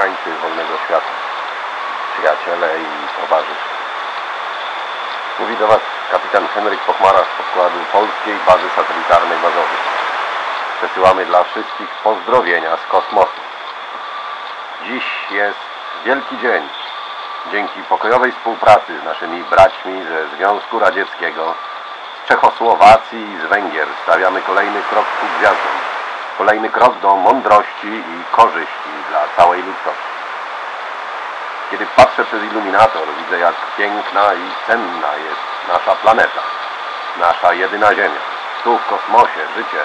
mieszkańcy wolnego świata, przyjaciele i towarzysze. Mówi do Was kapitan Henryk Pochmara z podkładu polskiej bazy satelitarnej Mazowie. Przesyłamy dla wszystkich pozdrowienia z kosmosu. Dziś jest wielki dzień. Dzięki pokojowej współpracy z naszymi braćmi ze Związku Radzieckiego, z Czechosłowacji i z Węgier stawiamy kolejny krok ku gwiazdom. Kolejny krok do mądrości i korzyści dla całej ludzkości. Kiedy patrzę przez iluminator, widzę jak piękna i cenna jest nasza planeta, nasza jedyna Ziemia. Tu w kosmosie życie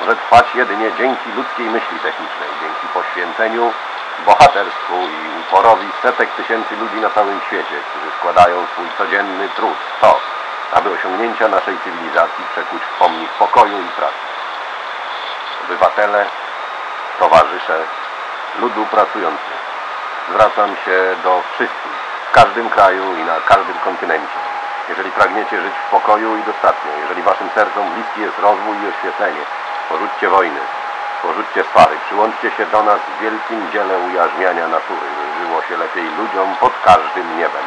może trwać jedynie dzięki ludzkiej myśli technicznej, dzięki poświęceniu, bohaterstwu i uporowi setek tysięcy ludzi na całym świecie, którzy składają swój codzienny trud w to, aby osiągnięcia naszej cywilizacji przekuć w pomnik pokoju i pracy. Obywatele, towarzysze, ludu pracujący, zwracam się do wszystkich, w każdym kraju i na każdym kontynencie. Jeżeli pragniecie żyć w pokoju i dostatnio, jeżeli waszym sercom bliski jest rozwój i oświetlenie, porzućcie wojny, porzućcie swary, przyłączcie się do nas w wielkim dziele ujarzmiania natury, by żyło się lepiej ludziom pod każdym niebem.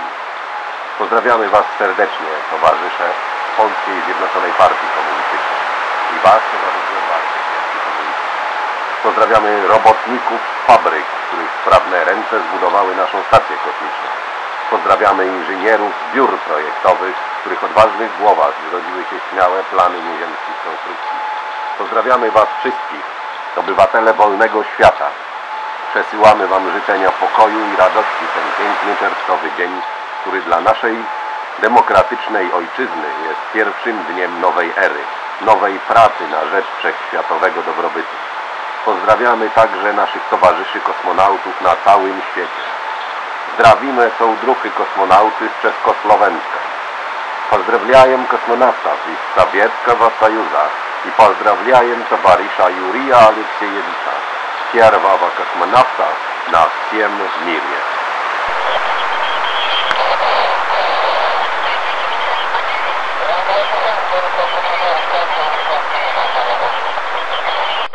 Pozdrawiamy Was serdecznie, towarzysze Polskiej Zjednoczonej Partii Komunistycznej i Was, towarzysze Komunistycznej. Pozdrawiamy robotników fabryk, których sprawne ręce zbudowały naszą stację kosmiczną. Pozdrawiamy inżynierów biur projektowych, w których odważnych głowach zrodziły się śmiałe plany nieziemskich konstrukcji. Pozdrawiamy Was wszystkich, obywatele wolnego świata. Przesyłamy Wam życzenia pokoju i radości ten piękny czerwcowy dzień, który dla naszej demokratycznej ojczyzny jest pierwszym dniem nowej ery, nowej pracy na rzecz wszechświatowego dobrobytu. Pozdrawiamy także naszych towarzyszy kosmonautów na całym świecie. Zdrawimy są druhy kosmonauty z Czeskosłowenska. Поздравляем космонавтов из Советского Союза и поздравляем товарища Юрия Алексеевича, первого космонавта на всем мире.